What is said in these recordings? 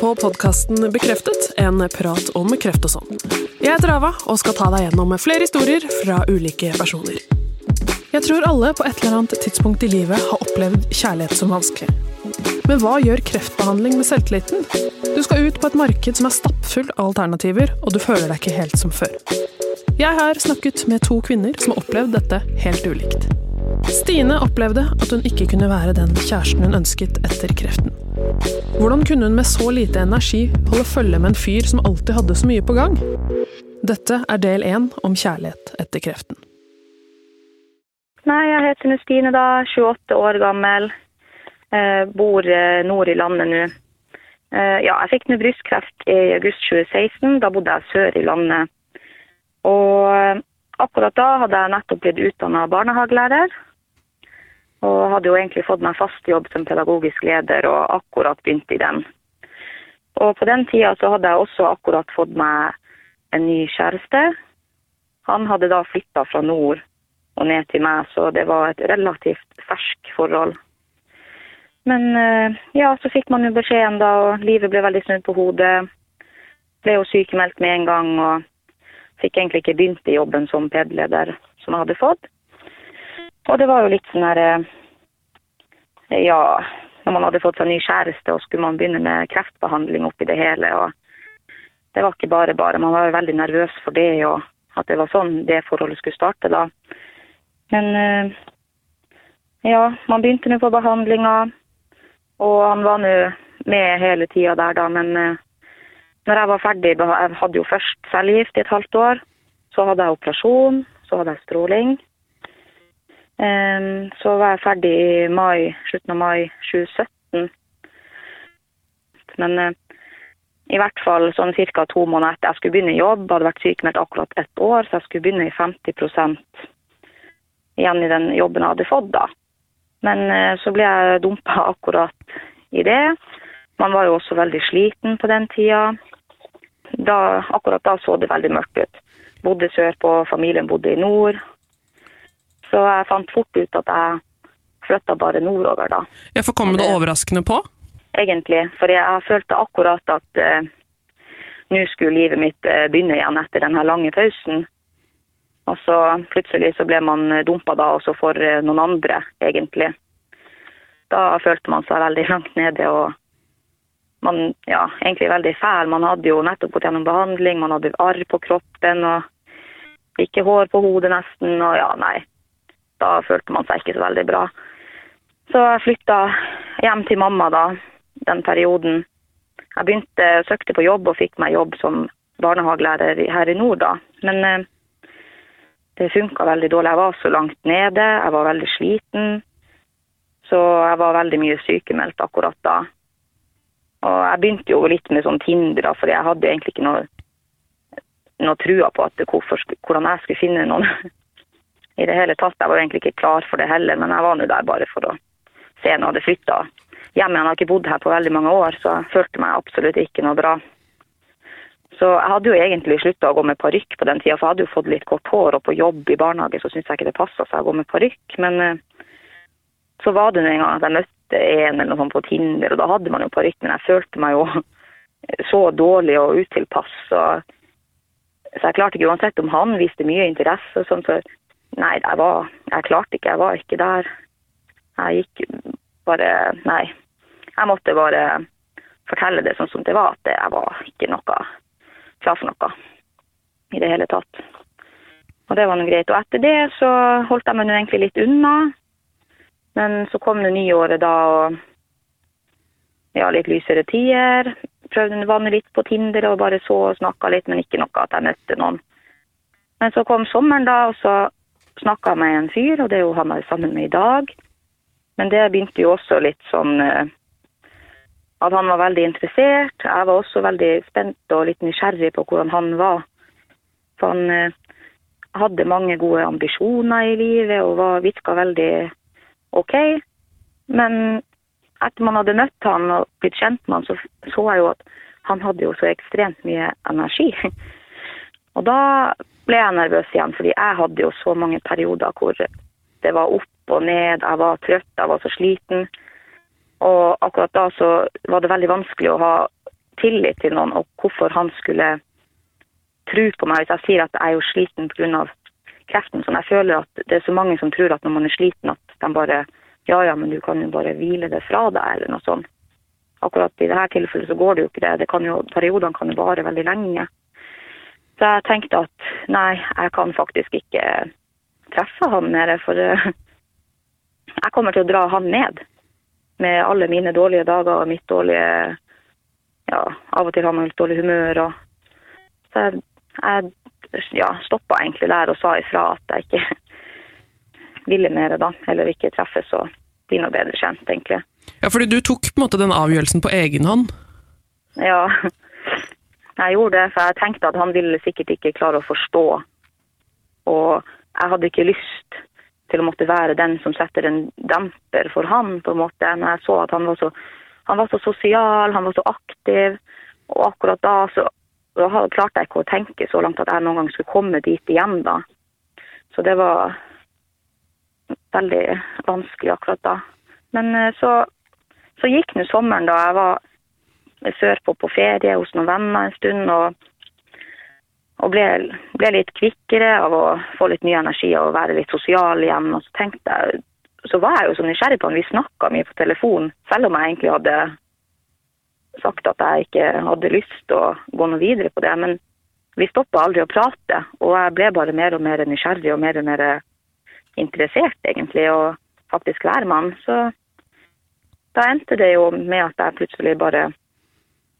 på podkasten Bekreftet, en prat om kreft og sånn. Jeg heter Ava og skal ta deg gjennom flere historier fra ulike personer. Jeg tror alle på et eller annet tidspunkt i livet har opplevd kjærlighet som vanskelig. Men hva gjør kreftbehandling med selvtilliten? Du skal ut på et marked som er stappfull av alternativer, og du føler deg ikke helt som før. Jeg har snakket med to kvinner som har opplevd dette helt ulikt. Stine opplevde at hun ikke kunne være den kjæresten hun ønsket etter kreften. Hvordan kunne hun med så lite energi holde følge med en fyr som alltid hadde så mye på gang? Dette er del én om kjærlighet etter kreften. Nei, jeg heter Stine, da. 28 år gammel. Eh, bor eh, nord i landet nå. Eh, ja, jeg fikk nå brystkreft i august 2016. Da bodde jeg sør i landet. Og eh, akkurat da hadde jeg nettopp blitt utdanna barnehagelærer. Og hadde jo egentlig fått meg fast jobb som pedagogisk leder og akkurat begynt i den. Og på den tida så hadde jeg også akkurat fått meg en ny kjæreste. Han hadde da flytta fra nord og ned til meg, så det var et relativt fersk forhold. Men eh, ja, så fikk man jo beskjeden da, og livet ble veldig snudd på hodet. Ble jo sykemeldt med en gang og fikk egentlig ikke begynt i jobben som PED-leder som jeg hadde fått. Og det var jo litt sånn eh, Ja, når man hadde fått seg ny kjæreste og skulle man begynne med kreftbehandling oppi det hele. og Det var ikke bare bare. Man var jo veldig nervøs for det og at det var sånn det forholdet skulle starte da. Men eh, ja, man begynte nå på behandlinga, og han var nå med hele tida der, da. Men eh, når jeg var ferdig Jeg hadde jo først cellegift i et halvt år. Så hadde jeg operasjon, så hadde jeg stråling. Um, så var jeg ferdig i mai, slutten av mai 2017. Men uh, i hvert fall sånn ca. to måneder etter jeg skulle begynne i jobb, hadde vært sykemeldt akkurat ett år, så jeg skulle begynne i 50 igjen i den jobben jeg hadde fått da. Men uh, så ble jeg dumpa akkurat i det. Man var jo også veldig sliten på den tida. Da, akkurat da så det veldig mørkt ut. Bodde sørpå, familien bodde i nord. Så jeg fant fort ut at jeg flytta bare nordover, da. Ja, For kom det overraskende på? Egentlig. For jeg følte akkurat at uh, nå skulle livet mitt uh, begynne igjen etter denne lange pausen. Og så plutselig så ble man dumpa da også for uh, noen andre, egentlig. Da følte man seg veldig langt nede og man ja, egentlig veldig fæl. Man hadde jo nettopp gått gjennom behandling, man hadde arr på kroppen og ikke hår på hodet nesten. Og ja, nei. Da følte man seg ikke så veldig bra. Så jeg flytta hjem til mamma da, den perioden. Jeg begynte, søkte på jobb og fikk meg jobb som barnehagelærer her i nord da. Men eh, det funka veldig dårlig. Jeg var så langt nede, jeg var veldig sliten. Så jeg var veldig mye sykemeldt akkurat da. Og jeg begynte jo litt med sånn Tinder, for jeg hadde egentlig ikke noe, noe trua på at hvorfor, hvordan jeg skulle finne noen i det hele tatt. Jeg var egentlig ikke klar for det heller, men jeg var nå der bare for å se når jeg hadde flytta hjem. Jeg har ikke bodd her på veldig mange år, så jeg følte meg absolutt ikke noe bra. Så jeg hadde jo egentlig slutta å gå med parykk på den tida, for jeg hadde jo fått litt kort hår, og på jobb i barnehage så syntes jeg ikke det passa seg å gå med parykk. Men eh, så var det en gang at jeg møtte en eller noe sånt på Tinder, og da hadde man jo parykk, men jeg følte meg jo så dårlig og utilpass. Så, så jeg klarte ikke, uansett om han viste mye interesse sånn, så nei, jeg, var, jeg klarte ikke. Jeg var ikke der. Jeg gikk bare Nei. Jeg måtte bare fortelle det sånn som det var, at jeg var ikke noe klar for noe i det hele tatt. Og det var nå greit. Og etter det så holdt jeg meg nå egentlig litt unna. Men så kom det nyåret da, og ja, litt lysere tider. Prøvde å vanne litt på Tinder og bare så og snakka litt, men ikke noe at jeg møtte noen. Men så kom sommeren, da, og så snakka med en fyr, og det er jo han er sammen med i dag. Men det begynte jo også litt sånn eh, at han var veldig interessert. Jeg var også veldig spent og litt nysgjerrig på hvordan han var. For han eh, hadde mange gode ambisjoner i livet og var, virka veldig OK. Men etter man hadde møtt han og blitt kjent med han, så så jeg jo at han hadde jo så ekstremt mye energi. Og da ble jeg nervøs igjen, fordi jeg hadde jo så mange perioder hvor det var opp og ned, jeg var trøtt, jeg var så sliten. Og akkurat da så var det veldig vanskelig å ha tillit til noen, og hvorfor han skulle tro på meg hvis jeg sier at jeg er jo sliten pga. kreften. Sånn, jeg føler at det er så mange som tror at når man er sliten, at de bare Ja, ja, men du kan jo bare hvile det fra deg, eller noe sånt. Akkurat i dette tilfellet så går det jo ikke det. det kan jo, periodene kan jo vare veldig lenge. Så jeg tenkte at nei, jeg kan faktisk ikke treffe han mer, for eh, jeg kommer til å dra han ned. Med alle mine dårlige dager og mitt dårlige Ja, av og til har man litt dårlig humør og Så jeg, jeg ja, stoppa egentlig der og sa ifra at jeg ikke ville mer da. Eller ikke treffes og bli noe bedre kjent, egentlig. Ja, fordi du tok på en måte den avgjørelsen på egen hånd? Ja, jeg gjorde det, for jeg tenkte at han ville sikkert ikke klare å forstå. Og jeg hadde ikke lyst til å måtte være den som setter en demper for han, på en måte. Når jeg så at han var så, han var så sosial, han var så aktiv. Og akkurat da så da klarte jeg ikke å tenke så langt at jeg noen gang skulle komme dit igjen, da. Så det var veldig vanskelig akkurat da. Men eh, så, så gikk nå sommeren, da. Jeg var sørpå på ferie hos noen venner en stund. og og ble, ble, litt kvikkere av å få litt ny energi og være litt sosial igjen. Og så tenkte jeg, så var jeg jo så nysgjerrig på han. Vi snakka mye på telefon, selv om jeg egentlig hadde sagt at jeg ikke hadde lyst til å gå noe videre på det. Men vi stoppa aldri å prate, og jeg ble bare mer og mer nysgjerrig og mer og mer interessert, egentlig, og faktisk med han. Så da endte det jo med at jeg plutselig bare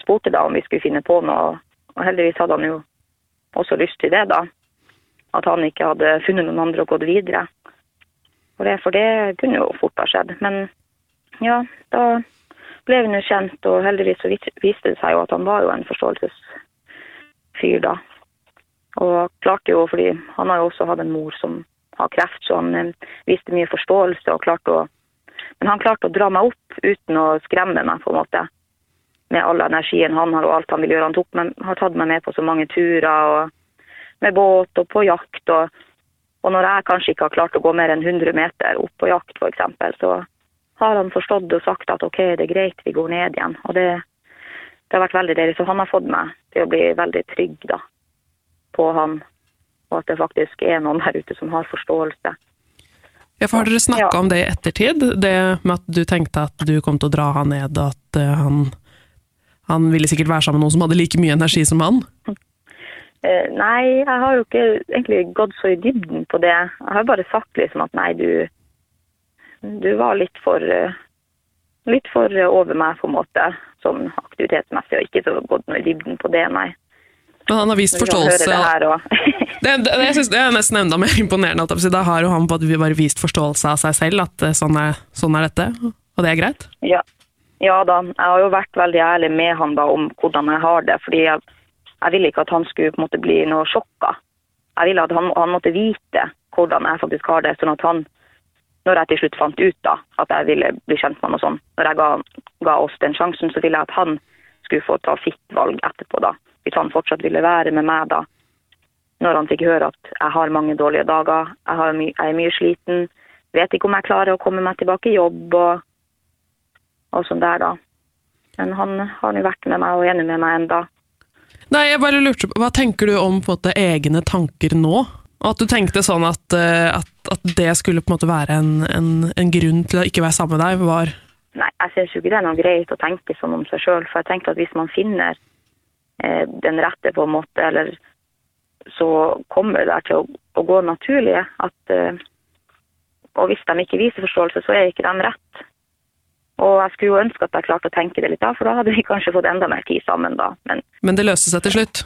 spurte da om vi skulle finne på noe, og heldigvis hadde han jo også lyst til det, da. At han ikke hadde funnet noen andre og gått videre. For det, for det kunne jo fort ha skjedd. Men ja, da ble vi nå kjent, og heldigvis så viste det seg jo at han var jo en forståelsesfyr, da. Og klarte jo, fordi han har jo også hatt en mor som har kreft, så han eh, viste mye forståelse og klarte å Men han klarte å dra meg opp uten å skremme meg, på en måte med all energien han har og alt han vil gjøre. Han tok meg, har tatt meg med på så mange turer og med båt og på jakt. Og, og når jeg kanskje ikke har klart å gå mer enn 100 meter opp på jakt f.eks., så har han forstått og sagt at OK, det er greit, vi går ned igjen. Og det, det har vært veldig deilig. Så han har fått meg til å bli veldig trygg da, på han, og at det faktisk er noen der ute som har forståelse. Ja, for Har dere snakka ja. om det i ettertid? Det med at du tenkte at du kom til å dra han ned, og at uh, han han ville sikkert være sammen med noen som hadde like mye energi som han? Uh, nei, jeg har jo ikke egentlig gått så i dybden på det. Jeg har bare sagt liksom at nei, du, du var litt for uh, litt for over meg, på en måte, sånn aktivitetsmessig, og ikke så gått noe i dybden på det, nei. Men han har vist forståelse det, det, det, jeg synes det er nesten enda mer imponerende. At da har jo han bare vist forståelse av seg selv, at eh, sånn er, sånn er dette, og det er greit? Ja, ja da, jeg har jo vært veldig ærlig med han da om hvordan jeg har det. fordi jeg, jeg ville ikke at han skulle på en måte bli noe sjokka. Jeg ville at han, han, måtte vite hvordan jeg faktisk har det. sånn at han, når jeg til slutt fant ut da, at jeg ville bli kjent med han og sånn, når jeg ga, ga, oss den sjansen, så ville jeg at han skulle få ta sitt valg etterpå. da. Hvis han fortsatt ville være med meg da. Når han fikk høre at jeg har mange dårlige dager, jeg, my, jeg er mye sliten, vet ikke om jeg klarer å komme meg tilbake i jobb. og og sånn der, da. Men han har jo vært med meg og enig med meg enda. Nei, jeg bare lurte på, Hva tenker du om på en måte egne tanker nå? At du tenkte sånn at, eh, at, at det skulle på en måte være en, en, en, grunn til å ikke være sammen med deg, var Nei, jeg syns jo ikke det er noe greit å tenke sånn om seg sjøl. For jeg tenker at hvis man finner eh, den rette, på en måte, eller så kommer det der til å, å gå naturlig. At, eh, og hvis de ikke viser forståelse, så er ikke de rett. Og jeg skulle jo ønske at jeg klarte å tenke det litt da, for da hadde vi kanskje fått enda mer tid sammen da. Men, Men det løste seg til slutt?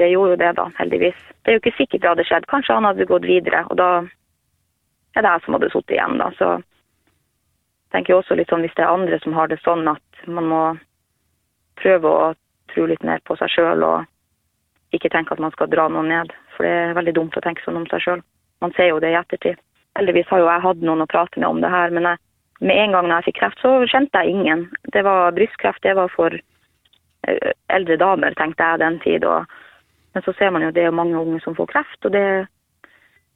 Det gjorde jo det, da, heldigvis. Det er jo ikke sikkert det hadde skjedd. Kanskje han hadde gått videre, og da er det jeg som hadde sittet igjen, da. Så tenker jeg også litt sånn hvis det er andre som har det sånn at man må prøve å tro litt mer på seg sjøl og ikke tenke at man skal dra noen ned. For det er veldig dumt å tenke sånn om seg sjøl. Man ser jo det i ettertid. Heldigvis har jo jeg hatt noen å prate med om det her, men jeg med en gang jeg fikk kreft, så kjente jeg ingen. Det var brystkreft, det var for eh, eldre damer, tenkte jeg den tid. Og, men så ser man jo det er mange unge som får kreft, og det,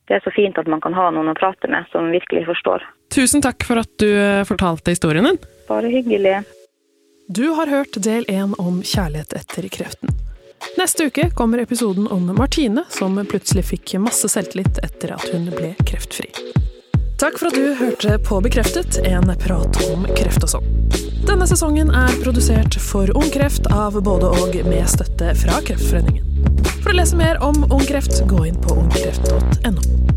det, er så fint at man kan ha noen å prate med som virkelig forstår. Tusen takk for at du eh, fortalte historien din. Bare hyggelig. Du har hørt del én om kjærlighet etter kreften. Neste uke kommer episoden om Martine, som plutselig fikk masse selvtillit etter at hun ble kreftfri. Takk for at du hørte på Bekreftet, en prat om kreft og sånn. Denne sesongen er produsert for Ung Kreft av både og med støtte fra Kreftforeningen. For å lese mer om Ung Kreft, gå inn på ungkreft.no.